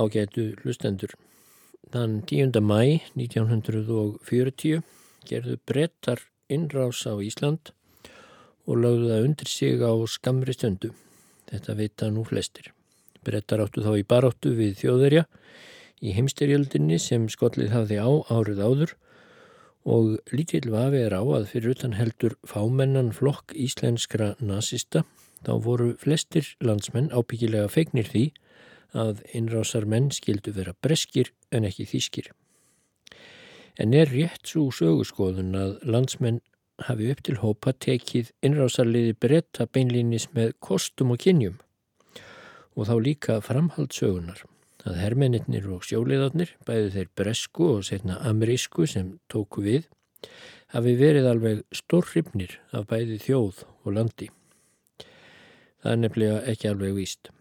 Ágætu hlustendur. Þann 10. mæ 1940 gerðu brettar innrás á Ísland og lögðu það undir sig á skamri stundu. Þetta vita nú flestir. Brettar áttu þá í baráttu við þjóðverja í heimstyrjöldinni sem skollið hafði á árið áður og lítill vafi er á að fyrir utan heldur fámennan flokk íslenskra nazista þá voru flestir landsmenn ábyggilega feignir því að innrásar menn skildu vera breskir en ekki þýskir. En er rétt svo sögurskoðun að landsmenn hafi upp til hópa tekið innrásarliði breyta beinlýnis með kostum og kynjum og þá líka framhaldssögunar að hermennir og sjóliðarnir, bæði þeir bresku og setna amerísku sem tóku við, hafi verið alveg stórripnir af bæði þjóð og landi. Það er nefnilega ekki alveg víst.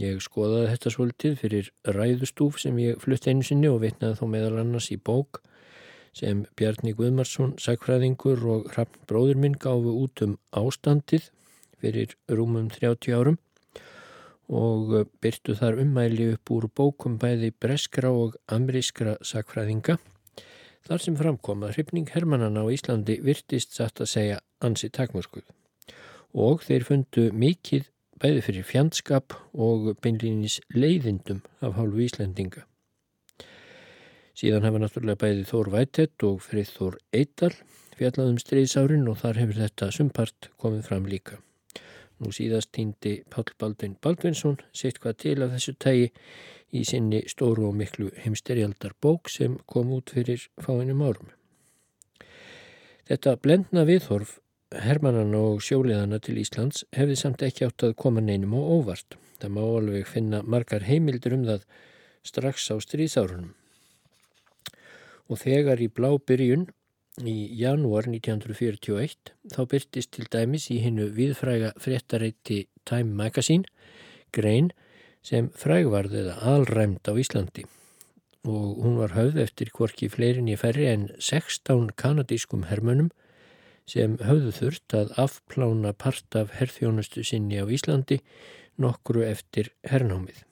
Ég skoðaði þetta svolítið fyrir ræðustúf sem ég flutt einu sinni og vitnaði þó meðal annars í bók sem Bjarni Guðmarsson, sagfræðingur og hrappn bróður minn gáfu út um ástandið fyrir rúmum 30 árum og byrtu þar ummæli upp úr bókum bæði breskra og amerískra sagfræðinga þar sem framkom að hrifning hermannana á Íslandi virtist satt að segja ansi takmörskuð og þeir fundu mikið bæði fyrir fjandskap og beinlýnis leiðindum af hálfu Íslendinga. Síðan hafa náttúrulega bæði Þór Vætett og Frið Þór Eital fjallaðum stríðsárin og þar hefur þetta sumpart komið fram líka. Nú síðast týndi Pál Baldvin Baldvinsson sitt hvað til af þessu tægi í sinni stóru og miklu heimsterjaldar bók sem kom út fyrir fáinum árum. Þetta blendna viðhorf Hermannan og sjóliðana til Íslands hefði samt ekki átt að koma neinum og óvart. Það má alveg finna margar heimildur um það strax á stríðsárunum. Og þegar í blá byrjun í janúar 1941 þá byrtist til dæmis í hinnu viðfræga fréttareiti Time Magazine grein sem frægvarðiða alræmt á Íslandi og hún var höfð eftir hvorki fleirin í ferri en 16 kanadískum hermönum sem höfðu þurft að afplána part af herþjónustu sinni á Íslandi nokkru eftir hernámið.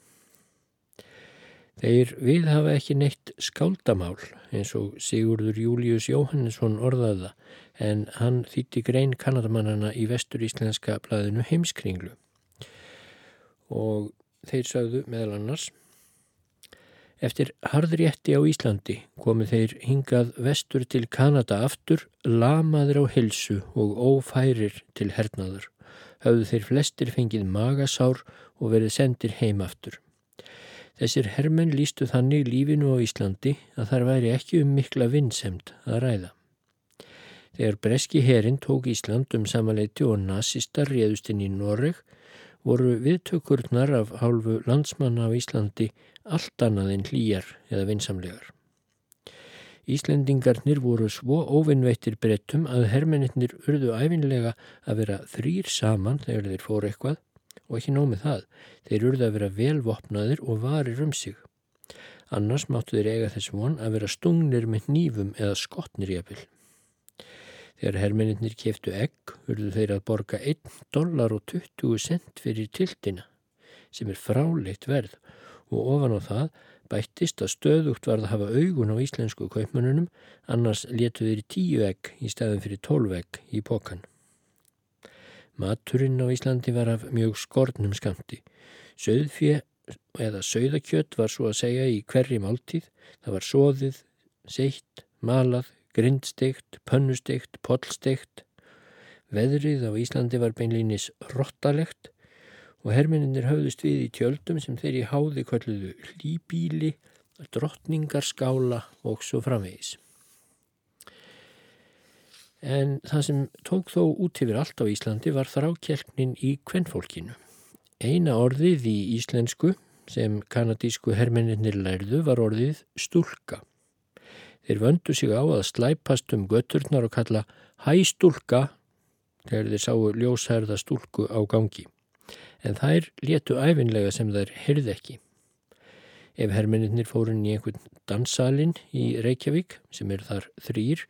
Þeir við hafa ekki neitt skáldamál eins og Sigurður Július Jóhannesson orðaða en hann þýtti grein kanadamannana í vestur íslenska blæðinu heimskringlu. Og þeir sagðu meðal annars Eftir harðrétti á Íslandi komu þeir hingað vestur til Kanada aftur, lamaður á hilsu og ófærir til hernaður. Hafðu þeir flestir fengið magasár og verið sendir heim aftur. Þessir hermenn lístu þannig lífinu á Íslandi að þar væri ekki um mikla vinnsemt að ræða. Þegar breski herin tók Ísland um samanleiti og nazistar réðustinn í Noreg voru viðtökurnar af hálfu landsmanna á Íslandi allt annað en hlýjar eða vinsamlegar. Íslendingarnir voru svo óvinnveittir brettum að hermennir urðu æfinlega að vera þrýr saman þegar þeir fóru eitthvað og ekki nómið það, þeir urðu að vera velvopnaðir og varir um sig. Annars máttu þeir eiga þess von að vera stungnir með nýfum eða skotnir í aðpil. Þegar hermeninnir keftu egg, urðu þeir að borga 1 dólar og 20 cent fyrir tiltina, sem er fráleitt verð og ofan á það bættist að stöðugt varð að hafa augun á íslensku kaupmannunum, annars letu þeir 10 egg í staðin fyrir 12 egg í pokan. Maturinn á Íslandi var af mjög skornum skamti. Söðfjö eða söðakjött var svo að segja í hverri máltíð, það var soðið, seitt, malað, grindsteikt, pönnusteikt, pollsteikt. Veðrið á Íslandi var beinlýnis rottalegt og hermininir höfðust við í tjöldum sem þeir í háði kvölluðu hlýbíli, drottningarskála og svo framvegis. En það sem tók þó út yfir allt á Íslandi var þrákjelknin í kvennfólkinu. Eina orðið í íslensku sem kanadísku hermininir lærðu var orðið stúlka. Þeir vöndu sig á að slæpast um götturnar og kalla hæstúlka þegar þeir sáu ljósherða stúlku á gangi. En þær létu æfinlega sem þær heyrði ekki. Ef hermeninnir fórun í einhvern dansalinn í Reykjavík sem er þar þrýr,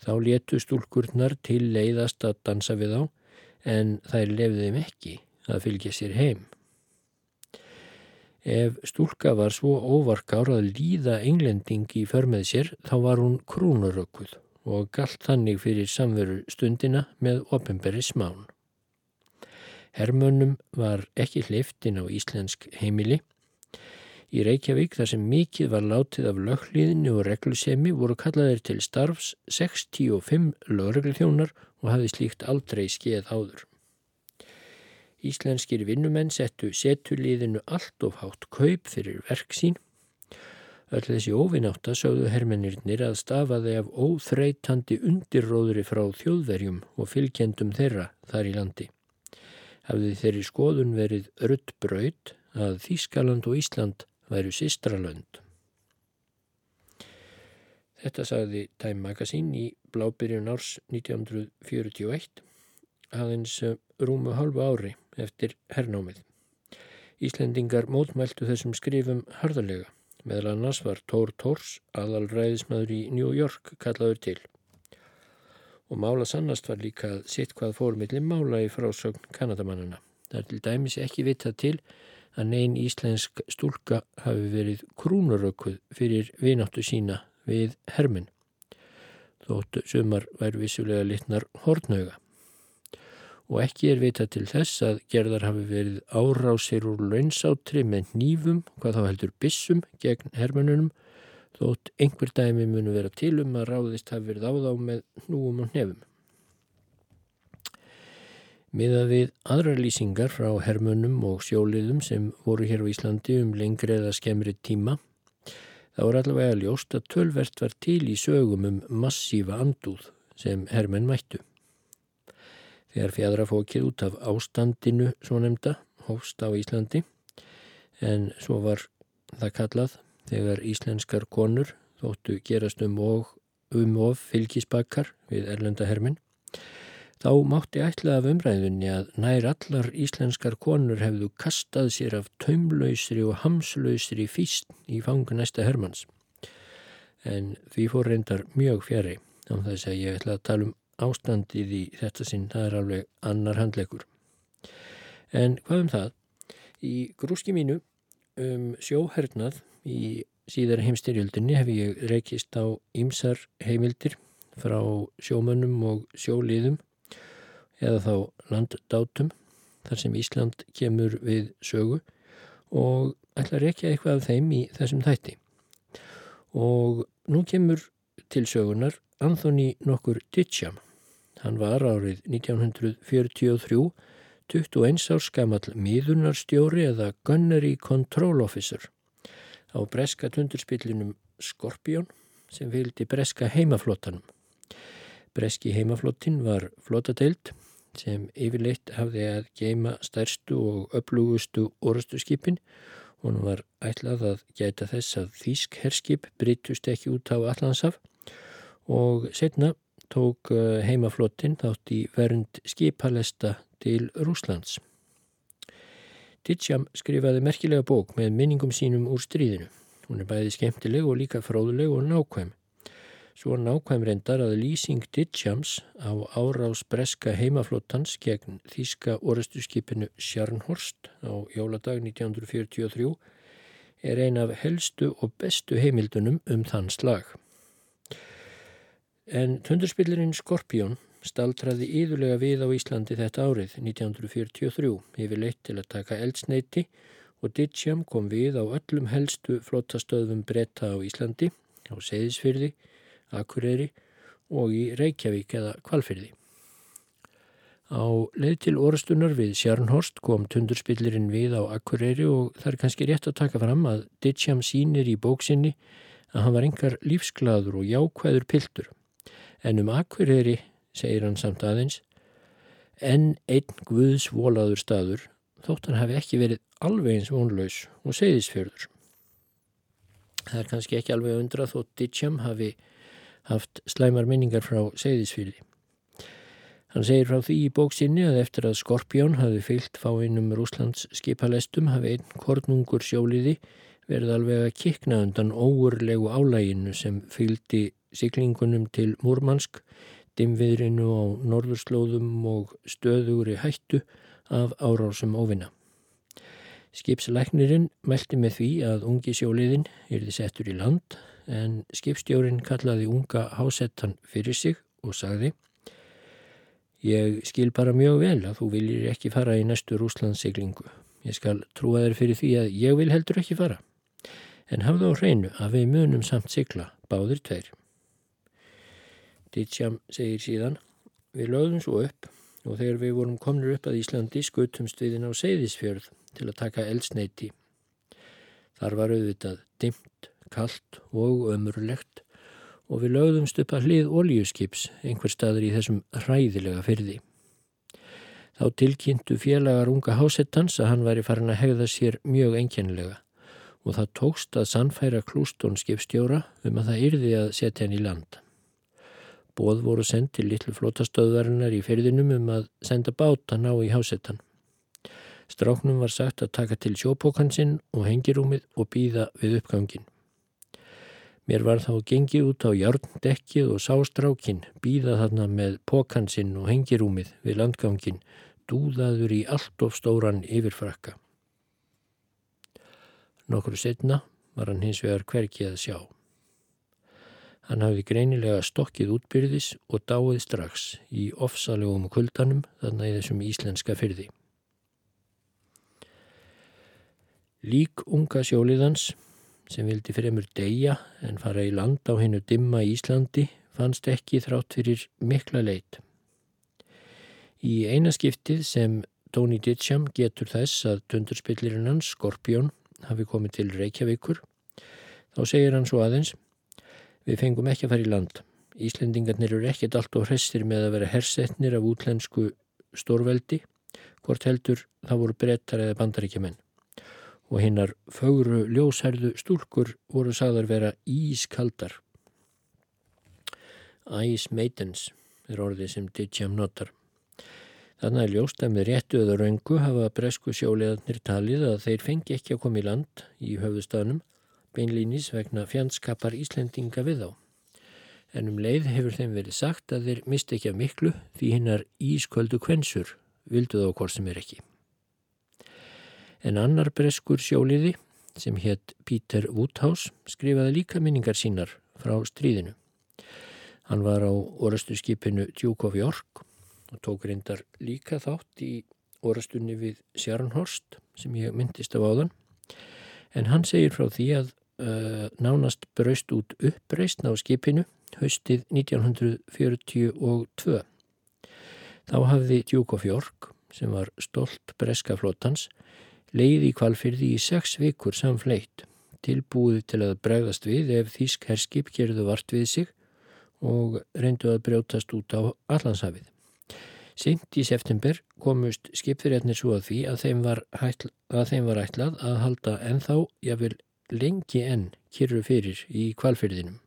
þá létu stúlkurnar til leiðast að dansa við á en þær lefði þeim ekki að fylgja sér heim. Ef stúlka var svo óvarkár að líða englending í förmið sér þá var hún krúnurökuð og galt þannig fyrir samveru stundina með ofinberi smán. Hermönnum var ekki hliftin á íslensk heimili. Í Reykjavík þar sem mikið var látið af löghlíðinu og reglusemi voru kallaðir til starfs 65 lögreglþjónar og hafði slíkt aldrei skeið áður. Íslenskir vinnumenn settu setulíðinu allt of hátt kaup fyrir verk sín. Öll þessi óvinnáta sögðu hermennirnir að stafaði af óþreytandi undirróðri frá þjóðverjum og fylgjendum þeirra þar í landi. Hafði þeirri skoðun verið rutt braut að Þískaland og Ísland væru sistralönd. Þetta sagði Time Magazine í blábyrjun árs 1941 aðeins rúmu halvu ári eftir hernámið. Íslendingar mótmæltu þessum skrifum harðarlega. Meðal annars var Tór Tórs, aðalræðismadur í New York, kallaður til. Og mála sannast var líka sitt hvað fórmilli mála í frásögn Kanadamannana. Það er til dæmis ekki vitað til að neyn íslensk stúlka hafi verið krúnurökuð fyrir vináttu sína við hermin. Þóttu sumar væri vissulega litnar hortnauga og ekki er vita til þess að gerðar hafi verið árásir úr launsátri með nýfum, hvað þá heldur bissum gegn hermönunum, þótt einhver dæmi munu vera til um að ráðist hafi verið á þá með núum og nefum. Miða við aðra lýsingar frá hermönum og sjóliðum sem voru hér á Íslandi um lengri eða skemmri tíma, þá er allavega ljóst að tölvert var til í sögum um massífa andúð sem hermenn mættu. Þegar fjadrafókið út af ástandinu svo nefnda hófst á Íslandi en svo var það kallað þegar íslenskar konur þóttu gerast um og um of fylgisbakkar við erlendahermin þá mátti ætla af umræðunni að nær allar íslenskar konur hefðu kastað sér af taumlausri og hamslausri físt í fangu næsta hermans en því fór reyndar mjög fjari á þess að ég ætla að tala um ástandið í þetta sinn, það er alveg annar handlegur. En hvað um það? Í grúski mínu um sjóhernað í síðar heimstyrjöldinni hef ég reykist á ymsar heimildir frá sjómönnum og sjóliðum eða þá landdátum þar sem Ísland kemur við sögu og ætla að reykja eitthvað af þeim í þessum þætti. Og nú kemur til sögunar Anthony nokkur Ditcham Hann var árið 1943 21 árs gammal miðunarstjóri eða Gunnery Control Officer á breska tundurspillinum Skorpjón sem vildi breska heimaflottanum. Breski heimaflottin var flotadeild sem yfirleitt hafði að geima stærstu og öflugustu orustu skipin og hann var ætlað að gæta þess að þýsk herskip breytust ekki út á Allandsaf og setna tók eh, heimaflottin þátt í vernd skipalesta til Rúslands. Titsjam skrifaði merkilega bók með minningum sínum úr stríðinu. Hún er bæði skemmtileg og líka fróðuleg og nákvæm. Svo nákvæm reyndar að lýsing Titsjams á árás breska heimaflottans gegn þýska orustuskipinu Sjarnhorst á jóladag 1943 er ein af helstu og bestu heimildunum um þann slag. En tundurspillirinn Skorpjón staltraði íðulega við á Íslandi þetta árið 1943 yfir leitt til að taka eldsneiti og Ditcham kom við á öllum helstu flottastöðum bretta á Íslandi, á Seyðisfyrði, Akureyri og í Reykjavík eða Kvalfyrði. Á leið til orustunar við Sjarnhorst kom tundurspillirinn við á Akureyri og það er kannski rétt að taka fram að Ditcham sínir í bóksinni að hann var engar lífsglaður og jákvæður piltur en um Akureyri, segir hann samt aðeins, en einn Guðs volaður staður þótt hann hafi ekki verið alveg eins vonlaus og segðisfjörður. Það er kannski ekki alveg undra þótt Ditcham hafi haft slæmar minningar frá segðisfjörði. Hann segir frá því í bóksinni að eftir að Skorpjón hafi fyllt fáinnum Rúslands skipalestum hafi einn kornungur sjóliði verið alveg að kikna undan óurlegu álæginu sem fylgdi siglingunum til Múrmansk, dimviðrinu á norðurslóðum og stöðugri hættu af árásum óvinna. Skipslæknirinn meldi með því að ungi sjóliðin yrði settur í land en skipstjórin kallaði unga hásettan fyrir sig og sagði Ég skil bara mjög vel að þú viljir ekki fara í næstu rúslandssiglingu. Ég skal trúa þér fyrir því að ég vil heldur ekki fara. En hafðu á hreinu að við munum samt sigla, báðir tveir. Ditsjam segir síðan, við lögðum svo upp og þegar við vorum komnir upp að Íslandi skutumst viðin á Seyðisfjörð til að taka eldsneiti. Þar var auðvitað dimt, kallt og ömurlegt og við lögðumst upp að hlið oljuskips einhver staður í þessum hræðilega fyrði. Þá tilkynntu félagar unga hásettans að hann væri farin að hegða sér mjög enkennilega og það tókst að sannfæra klústón skipstjóra um að það yrði að setja hann í land. Bóð voru sendt til litlu flótastöðvarinnar í fyrðinum um að senda bátan á í hásettan. Stráknum var sagt að taka til sjópókansinn og hengirúmið og býða við uppgangin. Mér var þá gengið út á járndekkið og sá strákin býða þarna með pókansinn og hengirúmið við landgangin, dúðaður í allt of stóran yfirfrakka. Nokkru setna var hann hins vegar hverkið að sjá. Hann hafði greinilega stokkið útbyrðis og dáið strax í ofsalegum kuldanum þarna í þessum íslenska fyrði. Lík unga sjóliðans sem vildi fremur deyja en fara í land á hennu dimma Íslandi fannst ekki þrátt fyrir mikla leit. Í einaskiptið sem Tony Ditcham getur þess að tundurspillirinn hans, Skorpjón, hafi komið til Reykjavíkur, þá segir hann svo aðeins Við fengum ekki að fara í land. Íslendingarnir eru ekkert allt og hressir með að vera hersetnir af útlensku stórveldi, hvort heldur það voru brettar eða bandaríkjumenn og hinnar fögru ljósærðu stúlkur voru sagðar vera ískaldar. Ice Maidens er orðið sem Ditcham notar. Þannig að með réttu eða raungu hafa bresku sjóleðarnir talið að þeir fengi ekki að koma í land í höfustanum beinlýnis vegna fjandskapar Íslendinga við þá. En um leið hefur þeim verið sagt að þeir misti ekki að miklu því hinnar ísköldu kvensur vildu þá hvort sem er ekki en annar breskur sjóliði sem hétt Pítur Woodhouse skrifaði líka minningar sínar frá stríðinu. Hann var á orastu skipinu Duke of York og tók reyndar líka þátt í orastunni við Sjarnhorst sem ég myndist af áðan en hann segir frá því að nánast braust út uppreist á skipinu haustið 1942. Þá hafði Duke of York sem var stolt breska flótans leiði kvalfyrði í sex vikur samfleitt, tilbúið til að bregðast við ef þýsk herskip gerðu vart við sig og reyndu að brjótast út á Allandshafið. Sint í september komust skipfyrirnir svo að því að þeim var ætlað að halda ennþá, jáfnvel lengi enn, kyrru fyrir í kvalfyrðinum.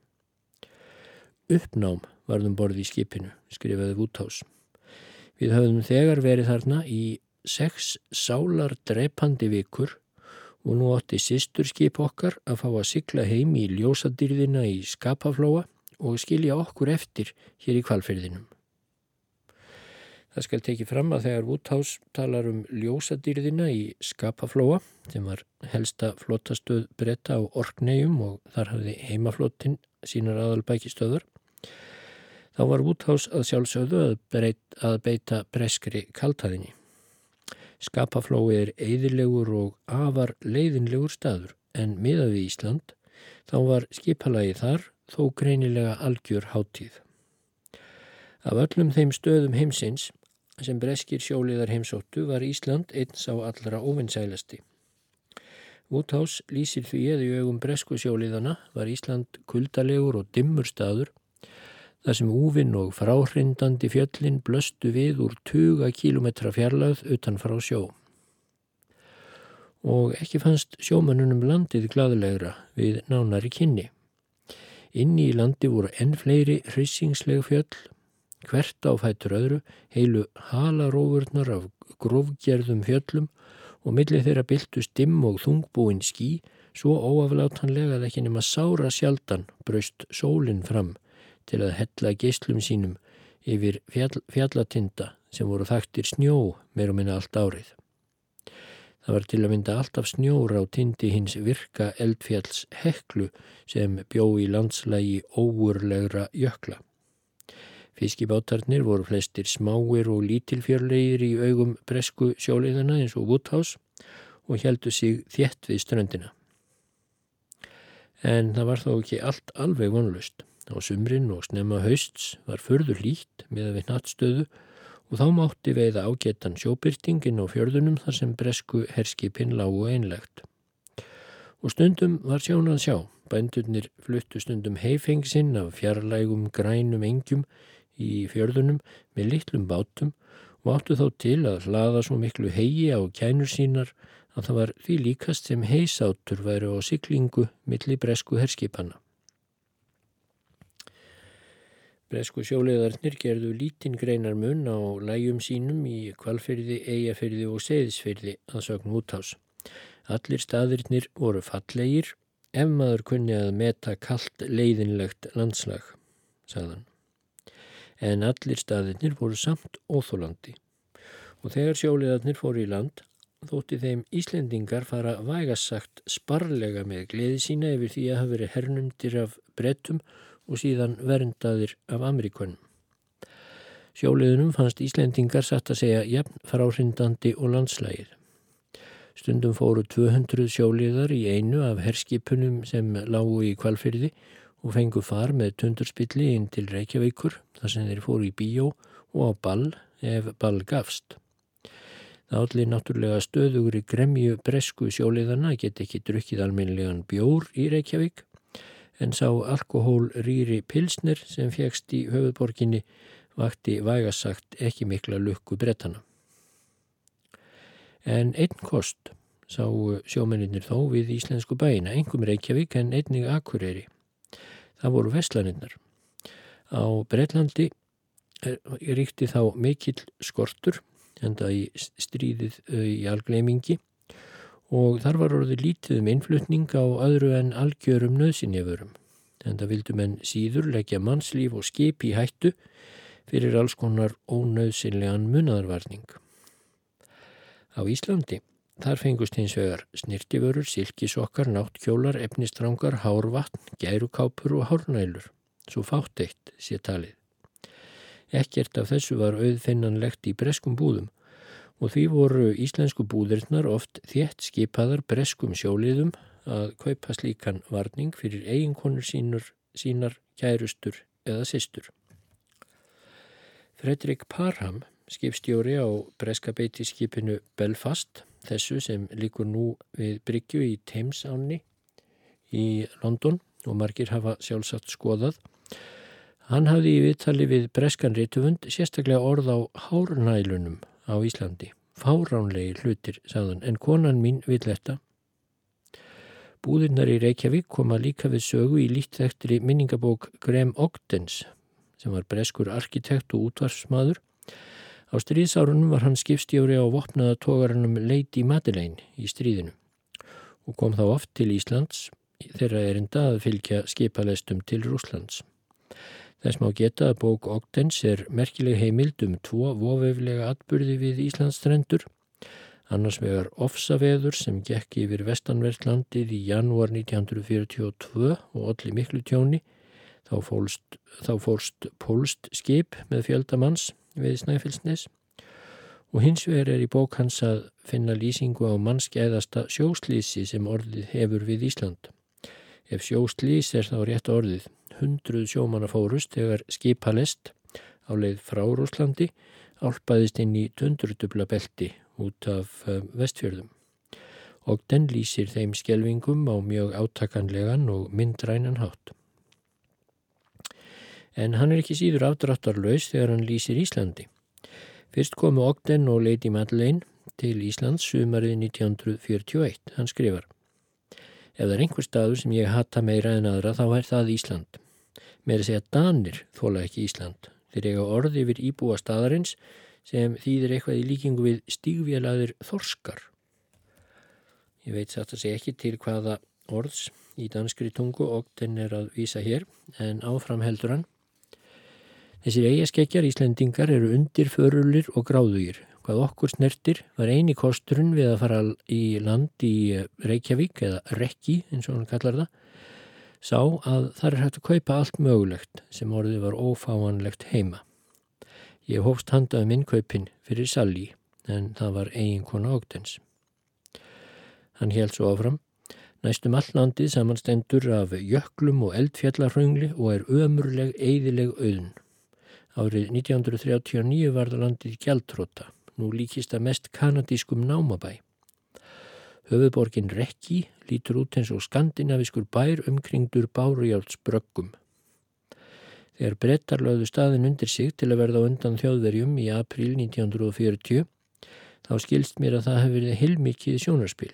Uppnám varðum borði í skipinu, skrifaði Vúthás. Við höfðum þegar verið þarna í sex sálar drepandi vikur og nú átti sýsturskip okkar að fá að sykla heim í ljósadýrðina í skapaflóa og skilja okkur eftir hér í kvalferðinum. Það skal tekið fram að þegar Woodhouse talar um ljósadýrðina í skapaflóa sem var helsta flottastöð bretta á Orkneium og þar hafði heimaflottin sínar aðalbækistöður þá var Woodhouse að sjálfsögðu að, breyt, að beita breskri kaltaðinni. Skapaflói er eðilegur og afar leiðinlegur staður en miðað við Ísland þá var skipalagi þar þó greinilega algjör háttíð. Af öllum þeim stöðum heimsins sem breskir sjóliðar heimsóttu var Ísland eins á allra ofinsælasti. Woodhouse lýsir því að í augum bresku sjóliðana var Ísland kuldalegur og dimmur staður þar sem úvinn og fráhrindandi fjöllin blöstu við úr 20 kílometra fjarlagð utan frá sjó. Og ekki fannst sjómanunum landið gladulegra við nánari kynni. Inni í landi voru enn fleiri hryssingsleg fjöll, hvert áfættur öðru, heilu halarófurnar af grófgerðum fjöllum og millið þeirra byltu stimm og þungbúin skí svo óaflátanlega að ekki nema sára sjaldan braust sólinn fram til að hella geyslum sínum yfir fjall, fjallatinda sem voru þakktir snjó meir og minna allt árið. Það var til að mynda alltaf snjór á tindi hins virka eldfjalls heklu sem bjó í landslægi óurlegra jökla. Fiskibátarnir voru flestir smáir og lítilfjörlegir í augum bresku sjóleiðana eins og Woodhouse og heldu sig þjett við ströndina. En það var þó ekki allt alveg vonlust. Á sumrin og snemma hausts var förður lít með að við nattstöðu og þá mátti veiða ágetan sjóbyrtingin á fjörðunum þar sem bresku herskipin lágu einlegt. Og stundum var sjón að sjá, bændurnir fluttu stundum heifengsinn af fjarlægum grænum engjum í fjörðunum með litlum bátum og áttu þá til að hlaða svo miklu hegi á kænur sínar að það var því líkast sem heisátur væri á siklingu milli bresku herskipana. Bresku sjóleðarnir gerðu lítinn greinar mun á lægjum sínum í kvalfyrði, eigafyrði og seiðsfyrði að sögn útás. Allir staðirnir voru fallegir ef maður kunni að meta kallt leiðinlegt landslag, sagðan. En allir staðirnir voru samt óþólandi og þegar sjóleðarnir fóru í land þótti þeim Íslendingar fara vægassagt sparlega með gleði sína yfir því að hafa verið hernundir af brettum og síðan verndaðir af Amerikunum. Sjóliðunum fannst Íslendingar satt að segja jafn fráhrindandi og landslægið. Stundum fóru 200 sjóliðar í einu af herskipunum sem lágu í kvalfyrði og fengu far með tundurspilli inn til Reykjavíkur þar sem þeir fóru í bíó og á ball ef ball gafst. Það allir náttúrulega stöðugur í gremju bresku sjóliðana get ekki drukkið alminlegan bjór í Reykjavík en sá alkohól rýri pilsnir sem fegst í höfuðborginni vakti vægasagt ekki mikla lukku brettana. En einn kost sá sjómennir þó við íslensku bæina, engum Reykjavík en einnig Akureyri. Það voru vestlaninnar. Á Breitlandi ríkti þá mikill skortur, enda í stríðið í algleimingi og þar var orðið lítið um innflutning á öðru en algjörum nöðsynjaförum. En það vildu menn síður leggja mannslíf og skip í hættu fyrir alls konar ónöðsynlegan munadarvarning. Á Íslandi þar fengust hins vegar snirtiförur, silkisokkar, náttkjólar, efnistrangar, hárvatn, gærukápur og hárnælur. Svo fátt eitt sé talið. Ekkert af þessu var auðfinnanlegt í breskum búðum og því voru íslensku búðirnar oft þétt skipaðar breskum sjóliðum að kaupa slíkan varning fyrir eiginkonur sínur, sínar, kærustur eða sýstur. Fredrik Parham, skipstjóri á breskabeiti skipinu Belfast, þessu sem líkur nú við Bryggju í Thames ánni í London og margir hafa sjálfsagt skoðað, hann hafði í viðtali við breskan rituvund sérstaklega orð á hárnælunum á Íslandi. Fáránlegi hlutir, sagðan, en konan mín vil þetta. Búðirnar í Reykjavík koma líka við sögu í líttþektri minningabók Graham Ogdens, sem var breskur arkitekt og útvarsmaður. Á stríðsárunum var hann skipstjóri á vopnaða tógarannum Lady Madeleine í stríðinu og kom þá oft til Íslands þeirra erinda að fylgja skipalestum til Rúslands. Þess má geta að bók Ogdens er merkileg heimild um tvo vofeflega atbyrði við Íslandsstrendur. Annars vegar ofsaveður sem gekk yfir vestanverðlandið í janúar 1942 og allir miklu tjóni. Þá, fólst, þá fórst pólst skip með fjöldamanns við Snæfellsnes og hins vegar er í bók hans að finna lýsingu á mannskeiðasta sjóslýsi sem orðið hefur við Ísland. Ef sjóslýs er þá rétt orðið hundruð sjómanna fórust þegar skipalest á leið frá Rúslandi álpaðist inn í tundurdubla belti út af eh, vestfjörðum og den lýsir þeim skjelvingum á mjög átakanlegan og myndrænan hátt. En hann er ekki síður afdráttarlaus þegar hann lýsir Íslandi. Fyrst komu Ogden og Lady Madeleine til Íslands sumarið 1941. Hann skrifar Ef það er einhver staður sem ég hata meira en aðra þá er það Ísland. Með að segja Danir þóla ekki Ísland. Þeir eiga orði yfir íbúa staðarins sem þýðir eitthvað í líkingu við stígvjalaðir þorskar. Ég veit satt að segja ekki til hvaða orðs í danskri tungu og den er að vísa hér en áfram heldur hann. Þessir eigaskeggjar Íslendingar eru undirförulir og gráðugir Hvað okkur snertir var eini kosturinn við að fara í land í Reykjavík eða Rekki eins og hann kallar það, sá að það er hægt að kaupa allt mögulegt sem orðið var ófáanlegt heima. Ég hófst handaði minnkaupin fyrir Salli en það var eiginkona Ogdens. Hann held svo áfram. Næstum all landið samanstendur af jöklum og eldfjallarhraungli og er ömurleg, eidileg auðn. Árið 1939 var landið gjaldróta nú líkist að mest kanadískum námabæ. Höfuborgin Rekki lítur út eins og skandinaviskur bær umkringdur bárujálsbröggum. Þegar brettar lögðu staðin undir sig til að verða undan þjóðverjum í april 1940 þá skilst mér að það hefur verið heilmikið sjónarspil.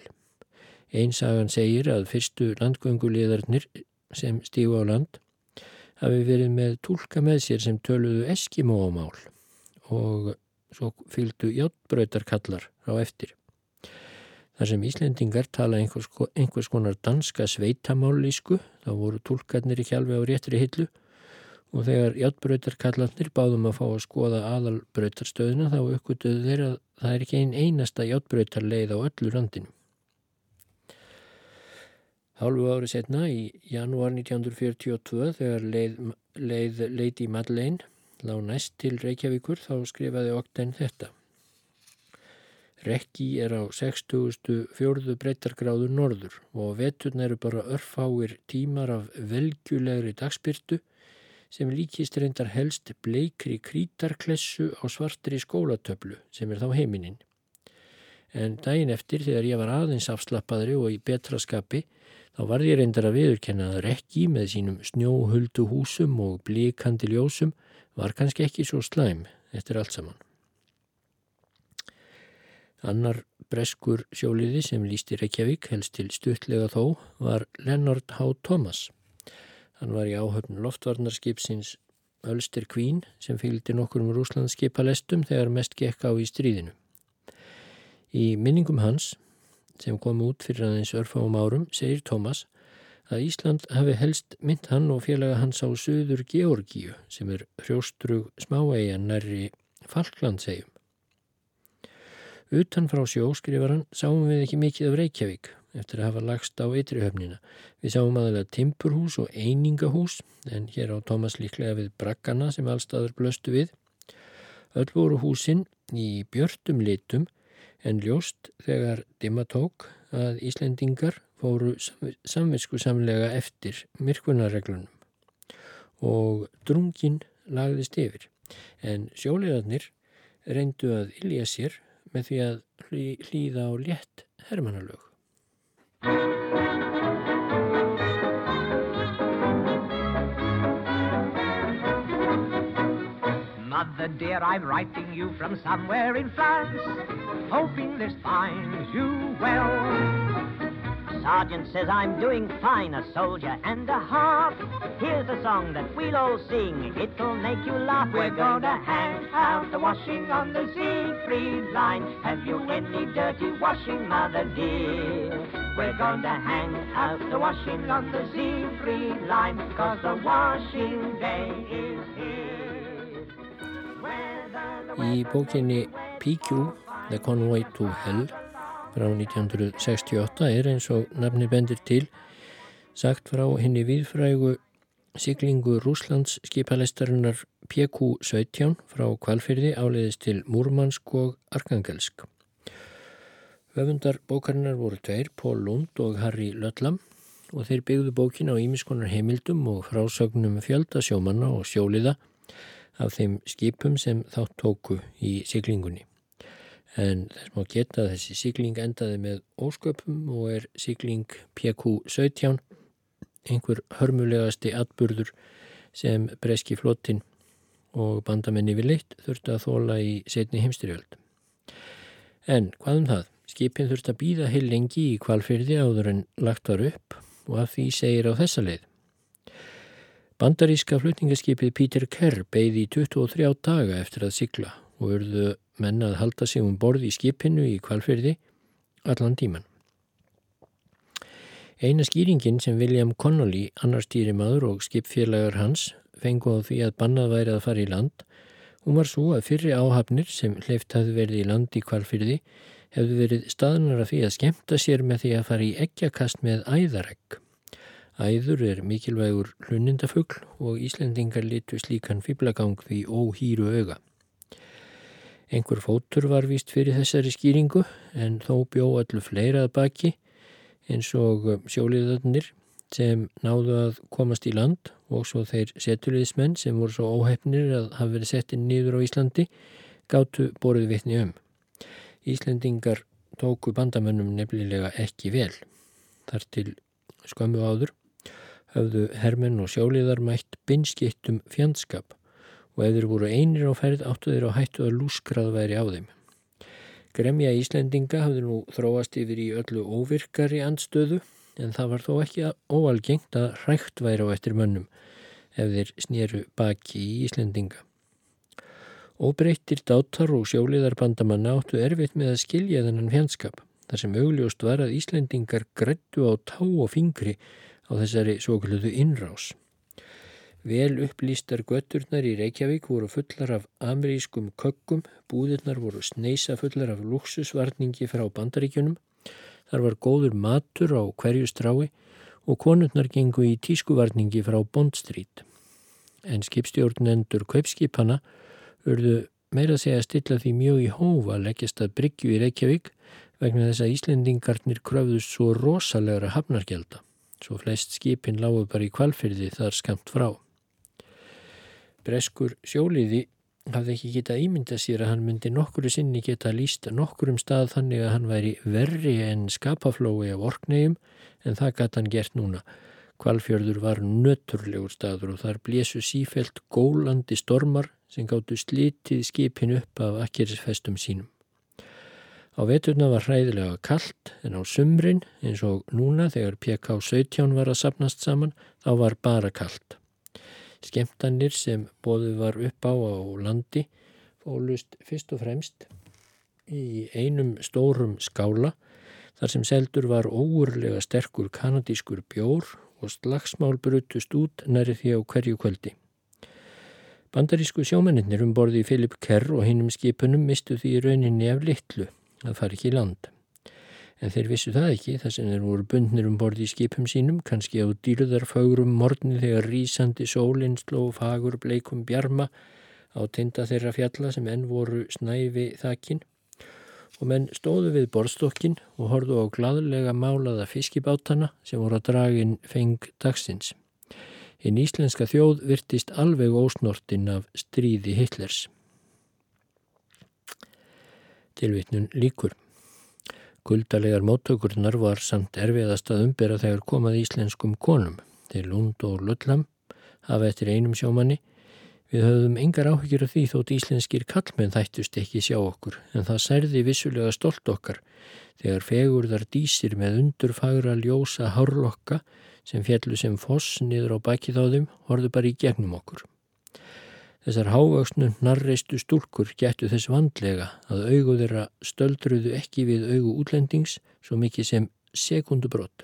Einsagan segir að fyrstu landgönguleðarnir sem stígu á land hafi verið með tólka með sér sem töluðu eskimóamál og svo fylgdu hjáttbröytarkallar á eftir. Þar sem Íslendingar tala einhvers, einhvers konar danska sveitamálísku, þá voru tólkarnir í hjálfi á réttri hillu og þegar hjáttbröytarkallarnir báðum að fá að skoða aðalbröytarstöðuna þá uppgötuðu þeir að það er ekki einn einasta hjáttbröytarleið á öllu randinu. Hálfu ári setna í janúar 1942 þegar leið, leið Lady Madeleine lág næst til Reykjavíkur þá skrifaði Ogden þetta. Rekki er á 60.4. breytargráður norður og veturna eru bara örfáir tímar af velgjulegri dagspyrtu sem líkist reyndar helst bleikri krítarklessu á svartri skólatöflu sem er þá heiminin. En daginn eftir þegar ég var aðeins afslappaðri og í betra skapi þá var ég reyndar að viðurkenna að Rekki með sínum snjóhuldu húsum og blíkandi ljósum var kannski ekki svo slæm eftir allt saman. Annar breskur sjóliði sem lísti Reykjavík helst til stuttlega þó var Leonard H. Thomas. Hann var í áhöfn loftvarnarskipsins Ölster Queen sem fylgdi nokkur um rúslandskipalestum þegar mest gekk á í stríðinu. Í minningum hans, sem kom út fyrir aðeins örfáum árum, segir Thomas að Ísland hafi helst mynd hann og félaga hans á söður Georgíu sem er hrjóstrug smáegja nærri Falklandsegjum. Utan frá sjó, skrifar hann, sáum við ekki mikið af Reykjavík eftir að hafa lagst á eitrihöfnina. Við sáum aðalega timpurhús og einingahús en hér á Tómas líklega við braggana sem allstaður blöstu við. Öll voru húsin í björtum litum en ljóst þegar dimma tók að Íslendingar fóru samvisku samlega eftir myrkunarreglunum og drungin lagðist yfir en sjólegarnir reyndu að ilja sér með því að hlýða á létt hermanalög. Mother dear, I'm writing you from somewhere in France, hoping this finds you well. Sergeant says I'm doing fine, a soldier and a half. Here's a song that we'll all sing, it'll make you laugh. We're gonna hang out the washing on the Siegfried line. Have you any dirty washing, mother dear? We're gonna hang out the washing on the Siegfried line, cause the washing day is here. Í bókinni PQ, The Convoy to Hell, frá 1968 er eins og nafni bendir til sagt frá henni viðfrægu siglingu Rúslands skipalestarinnar PQ-17 frá Kvalfyrði áleiðist til Múrmansk og Arkangelsk. Höfundar bókarinnar voru tveir, Pól Lund og Harry Lötlam og þeir byggðu bókin á ímiskonar heimildum og frásögnum fjöldasjómanna og sjóliða af þeim skipum sem þátt tóku í siglingunni en þess má geta að þessi síkling endaði með ósköpum og er síkling PQ-17 einhver hörmulegasti atburður sem breski flottin og bandamenni við leitt þurfti að þóla í setni heimstyrjöld. En hvað um það? Skipin þurfti að býða heil lengi í kvalfyrði áður en lagt var upp og að því segir á þessa leið. Bandaríska flutningaskipið Peter Kerr beigði í 23 daga eftir að sigla og urðu menn að halda sig um borð í skipinu í kvalfyrði allan tíman. Eina skýringin sem William Connolly, annar stýrimaður og skipfélagar hans, fengu á því að bannað væri að fara í land Hún var svo að fyrri áhafnir sem hleyft hafði verið í landi kvalfyrði hefðu verið staðnara því að skemta sér með því að fara í eggjakast með æðaregg. Æður er mikilvægur hlunindafugl og Íslendingar litu slíkan fýblagang því óhýru auga. Engur fótur var vist fyrir þessari skýringu en þó bjó allu fleirað baki eins og sjóliðarnir sem náðu að komast í land og svo þeir setuliðismenn sem voru svo óhefnir að hafa verið settið nýður á Íslandi gáttu borðið vitni um. Íslendingar tóku bandamönnum nefnilega ekki vel. Þar til skömmu áður höfðu hermenn og sjóliðar mætt binskittum fjandskap og ef þeir voru einir á ferð áttu þeir á hættu að lúskrað væri á þeim. Gremja Íslendinga hafði nú þróast yfir í öllu óvirkari andstöðu en það var þó ekki óalgengt að hrækt væri á eftir mönnum ef þeir snýru baki í Íslendinga. Óbreyttir dátar og sjóliðar bandamanna áttu erfitt með að skilja þennan fjandskap þar sem augljóst var að Íslendingar grættu á tá og fingri á þessari svo kalluðu innrás. Vel upplýstar götturnar í Reykjavík voru fullar af amerískum kökkum, búðirnar voru sneisa fullar af luxusvarningi frá bandaríkjunum, þar var góður matur á hverju strái og konurnar gengu í tískuvarningi frá Bondstrít. En skipstjórnendur kaupskipana urðu meira segja að stilla því mjög í hófa leggjast að bryggju í Reykjavík vegna þess að Íslendingarnir kröfðust svo rosalegra hafnargelda. Svo flest skipin lágu bara í kvalfyrði þar skamt frá. Breskur sjóliði hafði ekki getað ímynda sér að hann myndi nokkuru sinni geta líst nokkurum stað þannig að hann væri verri en skapaflói af orknegjum en það gæti hann gert núna. Kvalfjörður var nöturlegur staður og þar blésu sífelt gólandi stormar sem gáttu slitið skipin upp af akkerisfestum sínum. Á veturna var hræðilega kallt en á sumrin eins og núna þegar PK17 var að sapnast saman þá var bara kallt. Skemtanir sem bóðu var upp á á landi fólust fyrst og fremst í einum stórum skála þar sem seldur var óurlega sterkur kanadískur bjór og slagsmál brutust út næri því á hverju kvöldi. Bandarísku sjómennir um borði Filip Kerr og hinnum skipunum mistu því rauninni af litlu að fara ekki í land en þeir vissu það ekki þar sem þeir voru bundnir um borði í skipum sínum, kannski á dýrðarfagrum morni þegar rýsandi sólinn sló fagur bleikum bjarma á tinda þeirra fjalla sem enn voru snæfi þakin og menn stóðu við borðstokkin og horðu á gladlega málaða fiskibátana sem voru að dragin feng dagsins. Hinn íslenska þjóð virtist alveg ósnortinn af stríði Hitlers. Tilvittnun líkur. Kuldalegar móttökurnar var samt erfiðast að umbera þegar komað íslenskum konum. Þeir Lund og Lullam hafa eftir einum sjómanni. Við höfðum engar áhyggjur af því þótt íslenskir kallmenn þættust ekki sjá okkur en það særði vissulega stolt okkar þegar fegurðar dísir með undurfagra ljósa hárlokka sem fjallu sem foss niður á baki þáðum horðu bara í gegnum okkur. Þessar hávöksnu narreistu stúlkur getur þess vandlega að augu þeirra stöldruðu ekki við augu útlendings svo mikið sem sekundubrott.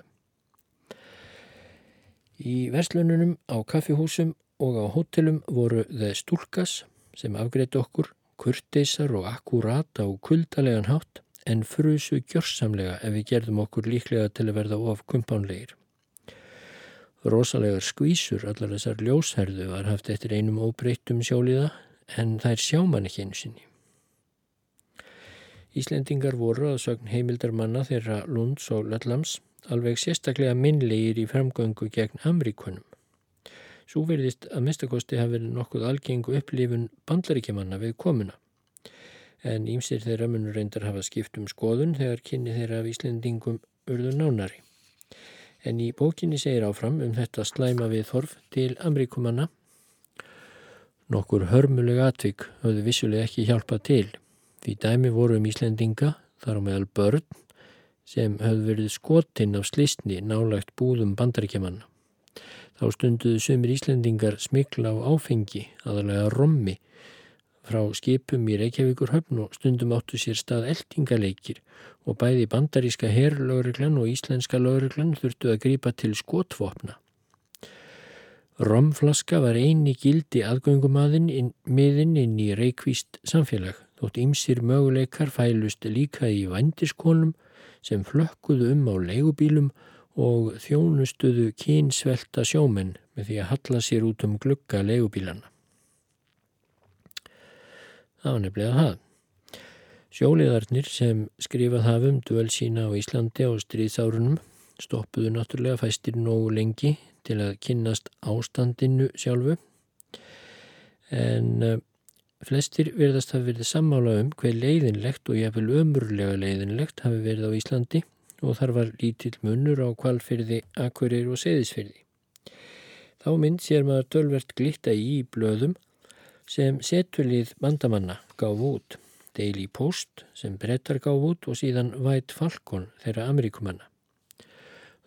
Í verslununum á kaffihúsum og á hótelum voru þeir stúlkas sem afgreitt okkur, kurteisar og akkurat á kuldalegan hátt en frusu gjörsamlega ef við gerðum okkur líklega til að verða of kumpánleir rosalegar skvísur, allar þessar ljósherðu var haft eftir einum óbreyttum sjóliða en þær sjá mann ekki einu sinni. Íslendingar voru að sögn heimildarmanna þeirra Lunds og Lallams alveg sérstaklega minnlegir í framgöngu gegn Amríkunum. Svo verðist að mestakosti hafi verið nokkuð algengu upplifun bandlaríkjamanna við komuna. En ímsir þeirra munur reyndar hafa skipt um skoðun þegar kynni þeirra af Íslendingum urður nánari en í bókinni segir áfram um þetta slæma við þorf til Amríkumanna. Nokkur hörmuleg atvik höfðu vissulega ekki hjálpað til því dæmi voru um Íslendinga þar á meðal börn sem höfðu verið skotinn af slistni nálagt búðum bandaríkjamanna. Þá stunduðu sömur Íslendingar smikla á áfengi, aðalega rommi, frá skipum í Reykjavíkur höfn og stundum áttu sér stað eldingaleikir og bæði bandaríska herrlauruglan og íslenska lauruglan þurftu að grípa til skotvopna. Romflaska var eini gildi aðgöngumadinn inn, miðinn inn í reikvíst samfélag, þótt ymsir möguleikar fælust líka í vandiskonum sem flökkuðu um á leigubílum og þjónustuðu kynsvelta sjómenn með því að halla sér út um glugga leigubílana. Það var nefnilega það. Sjóliðarnir sem skrifað hafum duvel sína á Íslandi á stríðsárunum stoppuðu náttúrulega fæstir nógu lengi til að kynnast ástandinu sjálfu en uh, flestir verðast hafi verið sammála um hver leiðinlegt og jáfnvel ömurlega leiðinlegt hafi verið á Íslandi og þar var lítill munur á kvalfyrði, akkurir og seðisfyrði. Þá mynd sér maður tölvert glitta í blöðum sem setulíð bandamanna gáf út, Daily Post sem brettar gáf út og síðan White Falcon þeirra Ameríkumanna.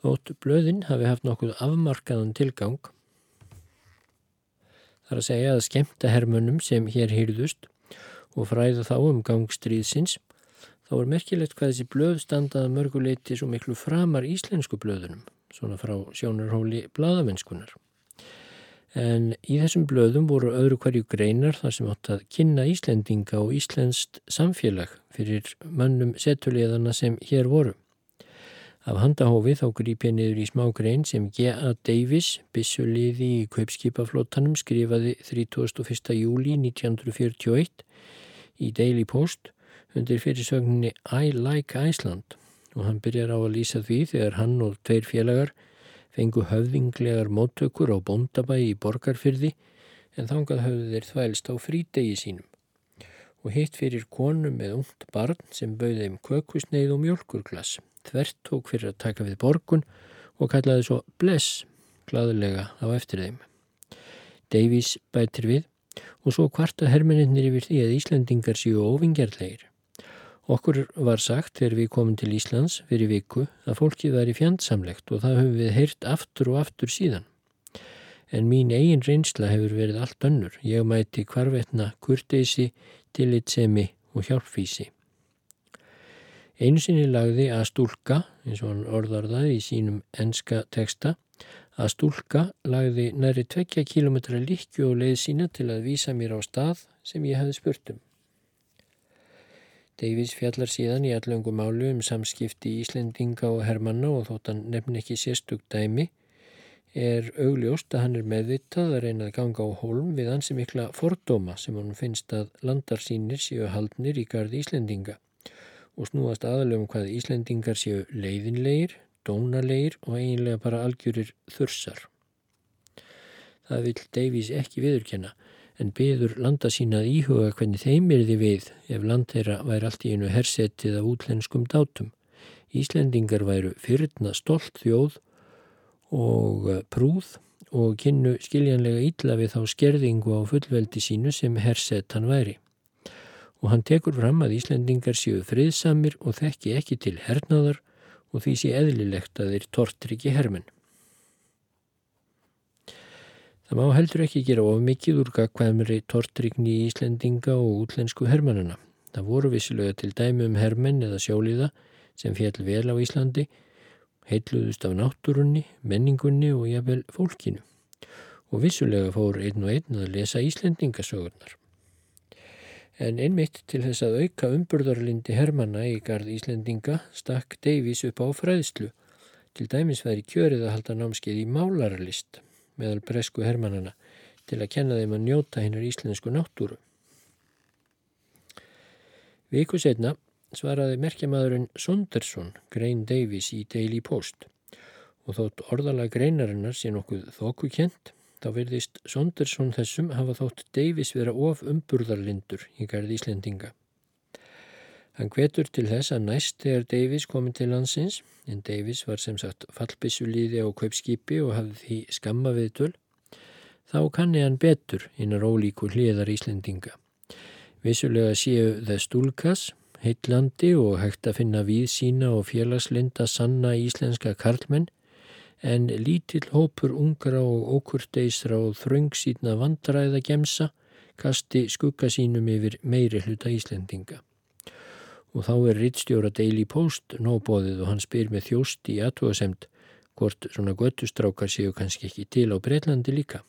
Þótt blöðin hafi haft nokkuð afmarkaðan tilgang þar að segja að skemta hermunum sem hér hýrðust og fræða þá um gangstríðsins þá er merkilegt hvað þessi blöð standaða mörguleiti svo miklu framar íslensku blöðunum svona frá sjónarhóli bladamennskunar. En í þessum blöðum voru öðru hverju greinar þar sem átt að kynna Íslendinga og Íslenskt samfélag fyrir mannum setulegðana sem hér voru. Af handahófi þá grýp ég niður í smágrein sem G.A. Davis, bissuliði í kaupskipaflótanum, skrifaði 31. júli 1941 í Daily Post undir fyrirsögninni I like Iceland og hann byrjar á að lýsa því þegar hann og tveir félagar fengu höfðinglegar móttökur á bóndabæi í borgarfyrði en þangað höfðu þeir þvælst á frídegi sínum og hitt fyrir konu með ungt barn sem bauði um kökusneið og mjölkurglass þvert tók fyrir að taka við borgun og kallaði svo bless gladulega á eftir þeim. Davies bætir við og svo kvarta hermeninnir yfir því að Íslandingar séu ofingerðleir. Okkur var sagt þegar við komum til Íslands fyrir viku að fólkið væri fjandsamlegt og það höfum við heyrt aftur og aftur síðan. En mín eigin reynsla hefur verið allt önnur. Ég mæti hvarvetna kurteysi, tillitsemi og hjálpfísi. Einu sinni lagði að stúlka, eins og hann orðar það í sínum enska teksta, að stúlka lagði næri tvekja kílometra líkju og leið sína til að vísa mér á stað sem ég hefði spurt um. Davies fjallar síðan í allöngu málu um samskipti Íslendinga og Hermanna og þótt hann nefn ekki sérstug dæmi, er augljóst að hann er meðvitað að reyna að ganga á hólm við ansi mikla fordóma sem hann finnst að landarsýnir séu haldnir í gardi Íslendinga og snúast aðalegum hvað Íslendingar séu leiðinleir, dónalegir og eiginlega bara algjörir þursar. Það vil Davies ekki viðurkenna en byður landa sína að íhuga hvernig þeim er þið við ef land þeirra væri allt í einu hersetið af útlenskum dátum. Íslendingar væru fyrirna stolt þjóð og eh, prúð og kynnu skiljanlega ítla við þá skerðingu á fullveldi sínu sem hersett hann væri og hann tekur fram að Íslendingar séu friðsamir og þekki ekki til hernaðar og því sé eðlilegt að þeir tortir ekki hermen. Það má heldur ekki gera of mikið úr gagkvæmri tortrygni í Íslendinga og útlensku hermannana. Það voru vissilega til dæmi um hermenn eða sjóliða sem fjall vel á Íslandi, heitluðust af náttúrunni, menningunni og jafnvel fólkinu. Og vissulega fór einn og einn að lesa Íslendingasögurnar en einmitt til þess að auka umburðarlindi Hermanna í gard Íslendinga stakk Davies upp á fræðslu. Til dæmis væri kjörið að halda námskeið í málarlist meðal bresku Hermannana til að kenna þeim að njóta hennar íslensku náttúru. Viku setna svaraði merkjamadurinn Sondersson grein Davies í Daily Post og þótt orðalega greinarinnar sé nokkuð þókukent Þá verðist Sondersson þessum hafa þótt Davies vera of umburðarlindur í gardi Íslendinga. Hann hvetur til þess að næst þegar Davies komin til landsins, en Davies var sem sagt fallbissulíði á kaupskipi og hafði því skamma viðtöl, þá kanni hann betur innar ólíku hliðar Íslendinga. Vissulega séu það stúlkas, heitlandi og hægt að finna við sína og félagslinda sanna íslenska karlmenn en lítill hópur ungra og ókurteisra og þröngsýtna vandræða gemsa kasti skugga sínum yfir meiri hluta Íslendinga. Og þá er rittstjóra Daily Post nóbóðið og hann spyr með þjóst í aðtúasemt hvort svona göttustrákar séu kannski ekki til á Breitlandi líka.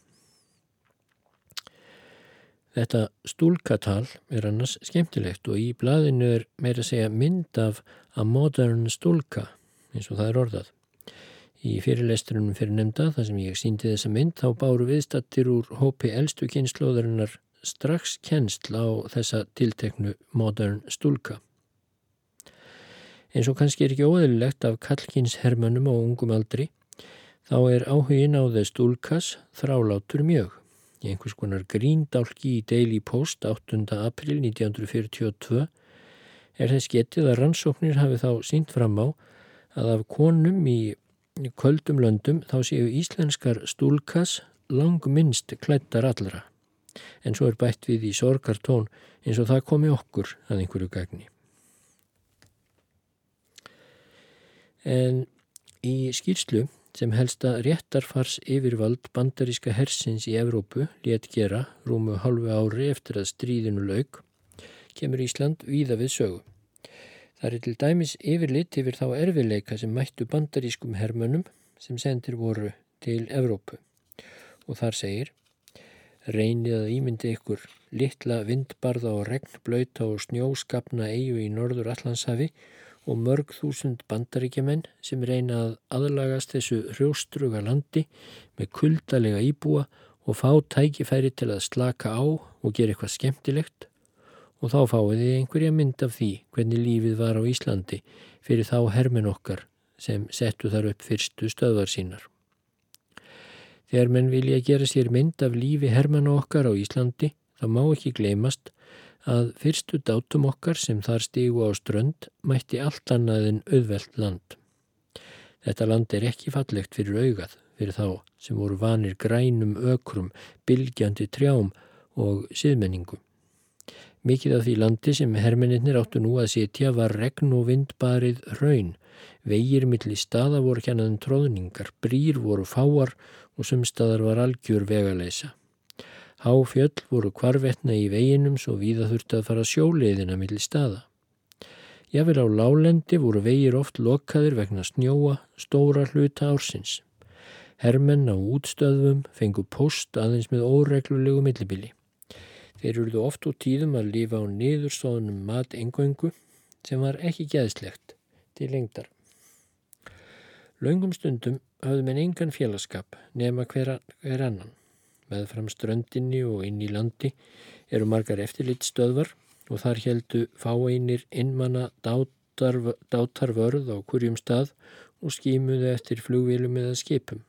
Þetta stúlkatal er annars skemmtilegt og í blaðinu er meira að segja mynd af a modern stúlka eins og það er orðað. Í fyrirlestrunum fyrir nefnda þar sem ég síndi þessa mynd þá báru viðstattir úr hópi eldstu kynnslóðarinnar strax kennsl á þessa tilteknu modern stúlka. Eins og kannski er ekki óðurlegt af kallkynns hermönum og ungum aldri þá er áhugin á þess stúlkas þrálátur mjög í einhvers konar gríndálki í Daily Post 8. april 1942 er þess getið að rannsóknir hafi þá sínt fram á að af konum í köldum löndum þá séu íslenskar stúlkas langminnst klættar allra en svo er bætt við í sorgartón eins og það komi okkur að einhverju gagni. En í skýrslu sem helsta réttarfars yfirvald bandaríska hersins í Evrópu létt gera rúmu halvu ári eftir að stríðinu laug, kemur Ísland víða við sögu. Það er til dæmis yfirlit yfir þá erfileika sem mættu bandarískum hermönum sem sendir voru til Evrópu. Og þar segir, reynið að ímyndi ykkur litla vindbarða og regnblöyta og snjóskapna eigu í norður Allandshafi og mörg þúsund bandaríkjaman sem reyna að aðlagast þessu hrjóstruga landi með kuldalega íbúa og fá tækifæri til að slaka á og gera eitthvað skemmtilegt og þá fáið þið einhverja mynd af því hvernig lífið var á Íslandi fyrir þá hermin okkar sem settu þar upp fyrstu stöðvar sínar. Þegar menn vilja gera sér mynd af lífi hermana okkar á Íslandi þá má ekki gleymast að fyrstu dátum okkar sem þar stígu á strönd mætti allt annað en auðvelt land. Þetta land er ekki fallegt fyrir augað, fyrir þá sem voru vanir grænum ökrum, bylgjandi trjám og siðmenningu. Mikið af því landi sem hermeninnir áttu nú að setja var regn og vindbarið raun, vegir millir staða voru kjannaðin tróðningar, brýr voru fáar og sumstaðar var algjör vegaleysa. Háfjöll voru kvarvetna í veginum svo víða þurfti að fara sjóleiðina millir staða. Jáfnvel á lálendi voru vegir oft lokaðir vegna snjóa stóra hluta ársins. Hermenn á útstöðum fengu post aðeins með óreglulegu millibili. Þeir eruðu oft úr tíðum að lifa á niðurstóðunum mat engöngu sem var ekki gæðslegt til lengdar. Laungum stundum hafðu menn engan félagskap nema hver, hver annan með fram ströndinni og inn í landi eru margar eftirlitstöðvar og þar heldu fáeinir innmanna dátar, dátar vörð á kurjum stað og skímuðu eftir flugvílum eða skipum.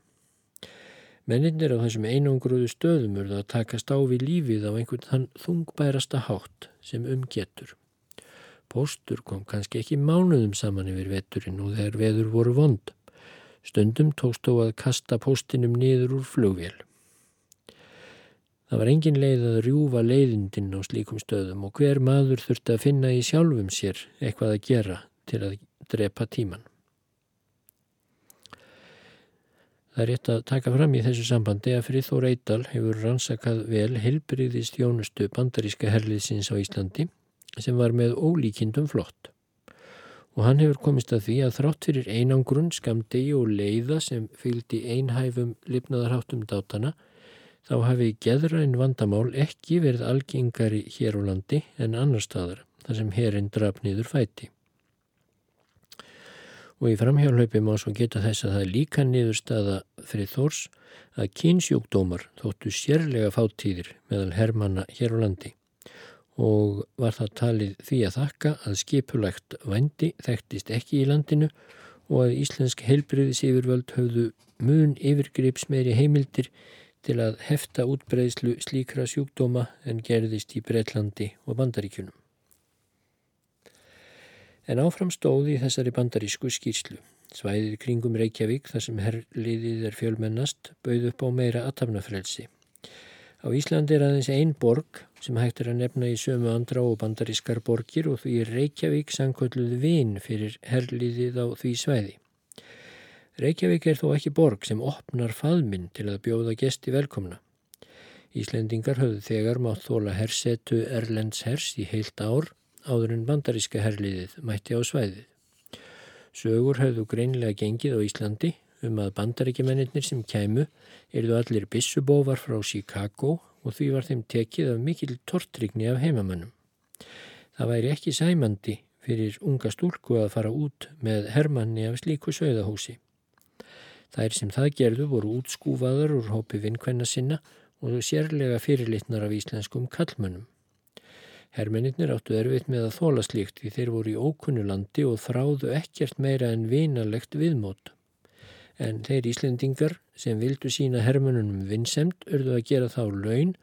Menninir á þessum einangruðu stöðum urðu að takast á við lífið á einhvern þann þungbærasta hátt sem umgetur. Póstur kom kannski ekki mánuðum saman yfir veturinn og þegar veður voru vond. Stundum tókst þó að kasta póstinum niður úr flugvél. Það var engin leið að rjúfa leiðindinn á slíkum stöðum og hver maður þurfti að finna í sjálfum sér eitthvað að gera til að drepa tíman. Það er rétt að taka fram í þessu sambandi að Frithór Eidal hefur rannsakað vel helbriðist jónustu bandaríska herliðsins á Íslandi sem var með ólíkindum flott. Og hann hefur komist að því að þrátt fyrir einangrun, skamdegi og leiða sem fylgdi einhæfum lifnaðarháttum dátana þá hafi geðræn vandamál ekki verið algengari hér á landi en annar staðar þar sem herinn draf niður fæti. Og í framhjálflaupi má svo geta þess að það er líka niður staða fyrir þórs að kynsjúkdómar þóttu sérlega fáttíðir meðal hermanna hér á landi og var það talið því að þakka að skipulagt vændi þekktist ekki í landinu og að íslensk heilbriðis yfirvöld höfðu mun yfirgrips meiri heimildir til að hefta útbreyðslu slíkra sjúkdóma en gerðist í Breitlandi og Bandaríkunum. En áfram stóði þessari bandarísku skýrslu. Svæðið kringum Reykjavík þar sem herrliðið er fjölmennast bauð upp á meira aðtafnafrelsi. Á Íslandi er aðeins einn borg sem hægt er að nefna í sömu andra og bandarískar borgir og því er Reykjavík sangkvölduð vinn fyrir herrliðið á því svæði. Reykjavík er þó ekki borg sem opnar faðminn til að bjóða gesti velkomna. Íslendingar höfðu þegar mátt þóla hersetu Erlends hers í heilt ár áður en bandaríska herliðið mætti á svæðið. Sögur höfðu greinlega gengið á Íslandi um að bandaríkjamennir sem kæmu erðu allir bissubóvar frá Chicago og því var þeim tekið af mikil tortrygni af heimamannum. Það væri ekki sæmandi fyrir unga stúlku að fara út með hermanni af slíku sögðahúsi. Þær sem það gerðu voru útskúfaður úr hópi vinkvenna sinna og sérlega fyrirlitnar af íslenskum kallmönnum. Hermennir áttu erfitt með að þóla slíkt því þeir voru í ókunnulandi og þráðu ekkert meira en vinalegt viðmót. En þeir Íslendingar sem vildu sína hermennunum vinsemt örðu að gera þá laun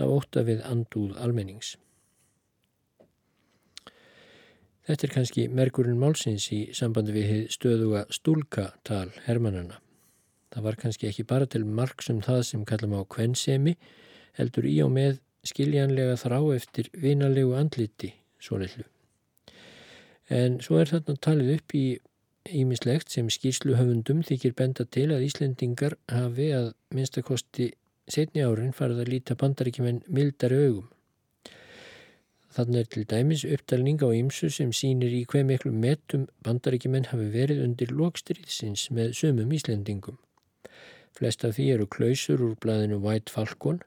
af óta við andúð almennings. Þetta er kannski merkurinn málsins í sambandi við stöðuga stúlkatal hermannana. Það var kannski ekki bara til margsum það sem kallum á kvensemi, heldur í og með skiljanlega þrá eftir vinalegu andliti svo litlu. En svo er þarna talið upp í ímislegt sem skýrsluhöfundum þykir benda til að Íslendingar hafi að minnstakosti setni árin farið að líta bandaríkjumenn mildari augum. Þannig er til dæmis upptalning á ýmsu sem sínir í hver miklu metum bandaríkjumenn hafi verið undir lokstriðsins með sömum Íslendingum. Flest af því eru klausur úr blæðinu White Falcon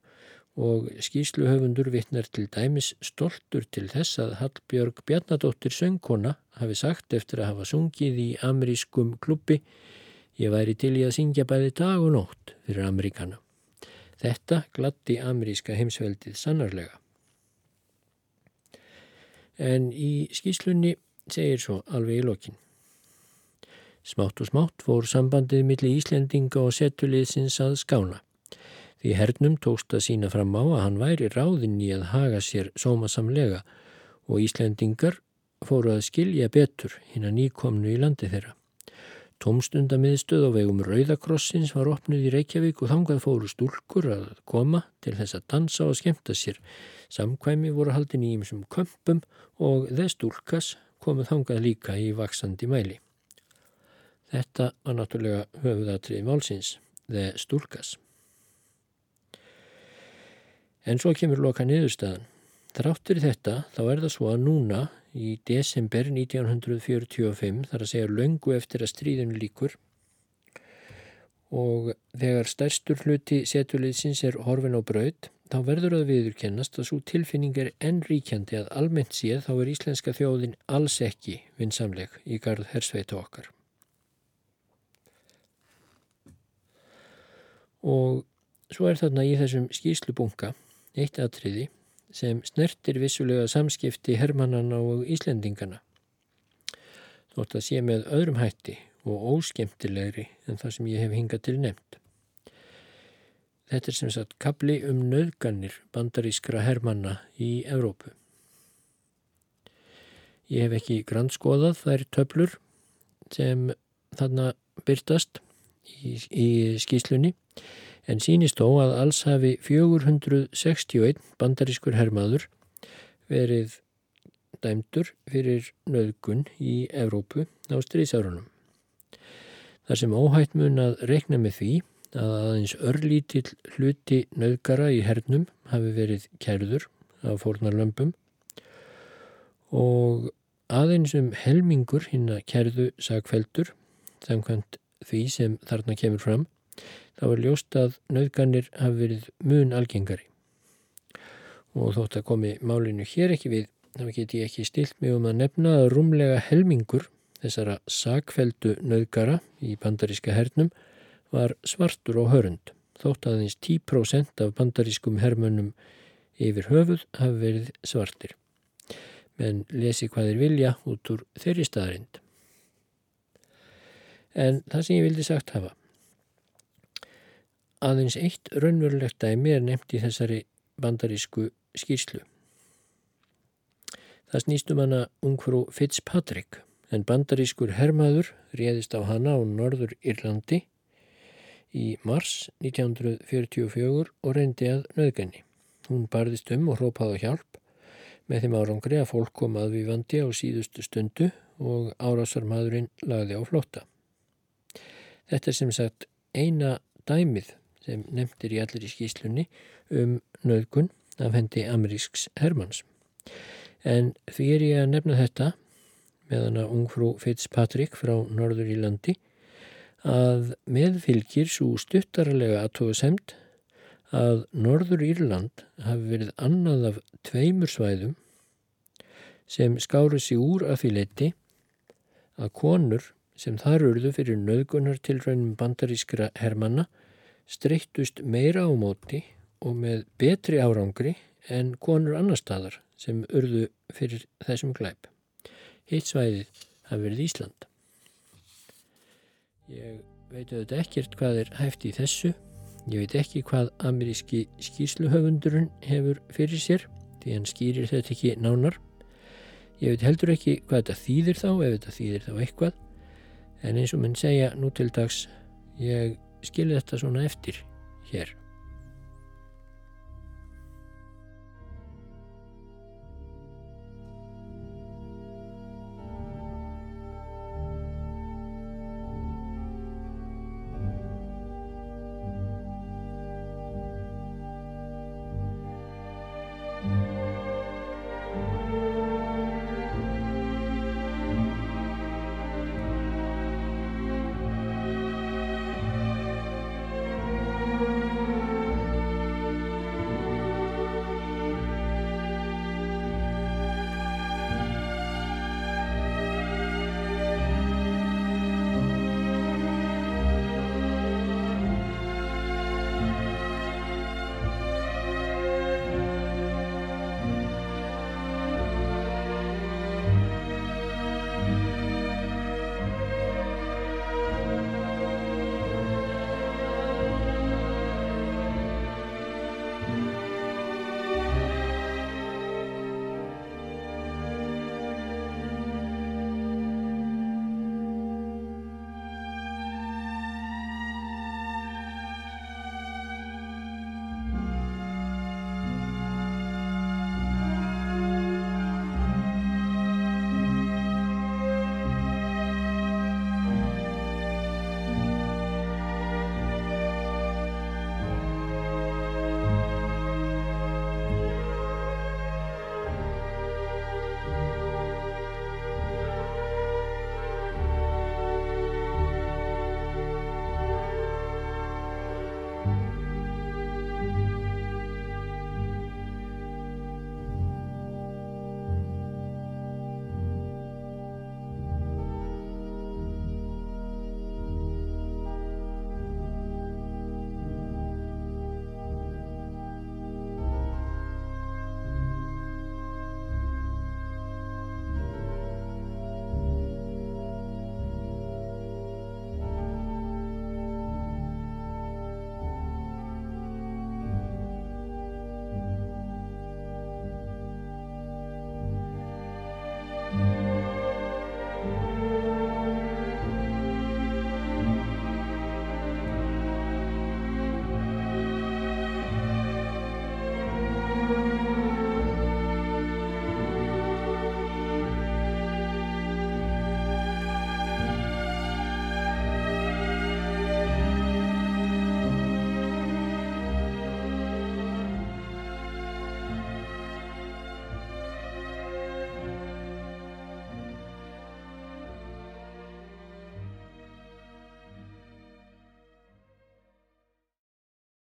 og skýsluhöfundur vittnar til dæmis stoltur til þess að Hallbjörg Bjarnadóttir söngkona hafi sagt eftir að hafa sungið í amerískum klubbi ég væri til í að syngja bæði dag og nótt fyrir Ameríkana. Þetta glatti ameríska heimsveldið sannarlega. En í skýslunni segir svo alveg í lokin. Smátt og smátt fór sambandið millir Íslendinga og setuliðsins að skána. Því hernum tókst að sína fram á að hann væri ráðinn í að haga sér sómasamlega og Íslendingar fóru að skilja betur hinn að nýkomnu í landi þeirra. Tómstundamiðstöð á vegum Rauðakrossins var opnuð í Reykjavík og þangað fóru stúlkur að koma til þess að dansa og skemta sér. Samkvæmi voru haldin í ýmsum kömpum og þess stúlkas komuð þangað líka í vaksandi mæli. Þetta var náttúrulega höfuðatrið málsins, þeir stúlkas. En svo kemur loka niðurstaðan. Þráttur í þetta þá er það svo að núna í desember 1945 þar að segja löngu eftir að stríðinu líkur og þegar stærstur hluti setjuliðsins er horfin á braud þá verður að viðurkennast að svo tilfinning er enn ríkjandi að almennt séð þá er íslenska þjóðin alls ekki vinsamleg í garð hersveita okkar. Og svo er þarna í þessum skýslubunga eitt atriði sem snertir vissulega samskipti hermannana og Íslendingana. Þótt að sé með öðrum hætti og óskemtilegri en það sem ég hef hingað til nefnt. Þetta er sem sagt kapli um nöðganir bandarískra hermanna í Evrópu. Ég hef ekki grannskoðað þær töflur sem þarna byrtast í, í skýslunni en sínist þó að alls hafi 461 bandarískur hermaður verið dæmdur fyrir nöðgun í Evrópu á stríðsárunum. Þar sem óhætt mun að reikna með því að aðeins örlítill hluti nöðgara í hernum hafi verið kærður af fórnarlömpum og aðeins um helmingur hinn að kærðu sagfeldur samkvæmt því sem þarna kemur fram þá er ljóst að nöðganir hafi verið mun algengari. Og þótt að komi málinu hér ekki við, þá get ég ekki stilt mig um að nefna að rúmlega helmingur þessara sakveldu nöðgara í bandaríska hernum var svartur og hörund. Þótt að eins 10% af bandarískum hermönnum yfir höfuð hafi verið svartir. Men lesi hvað þeir vilja út úr þeirri staðarind. En það sem ég vildi sagt hafa Aðeins eitt raunverulegt dæmi er nefnt í þessari bandarísku skýrslu. Það snýstum hana ungfrú Fitzpatrick en bandarískur hermaður réðist á hana á Norður Írlandi í mars 1944 og reyndi að nöðgenni. Hún barðist um og hrópaði hjálp með þeim árangri að fólk kom aðvífandi á síðustu stundu og árásarmadurinn lagði á flotta. Þetta er sem sagt eina dæmið sem nefndir í allir í skýslunni um nöðgun af hendi amerísks Hermanns. En því er ég að nefna þetta með hana ungfrú Fitzpatrick frá Norður Írlandi að meðfylgir svo stuttarlega aðtóðasemt að Norður Írland hafi verið annað af tveimur svæðum sem skáru sig úr að því leiti að konur sem þar urðu fyrir nöðgunar til raunum bandarískra hermanna streyttust meira á móti og með betri árangri en konur annar staðar sem urðu fyrir þessum glæp. Hitt svæðið hafi verið Ísland. Ég veit auðvitað ekkert hvað er hæft í þessu. Ég veit ekki hvað ameríski skýrsluhöfundurinn hefur fyrir sér því hann skýrir þetta ekki nánar. Ég veit heldur ekki hvað þetta þýðir þá ef þetta þýðir þá eitthvað en eins og minn segja nú til dags ég skilja þetta svona eftir hér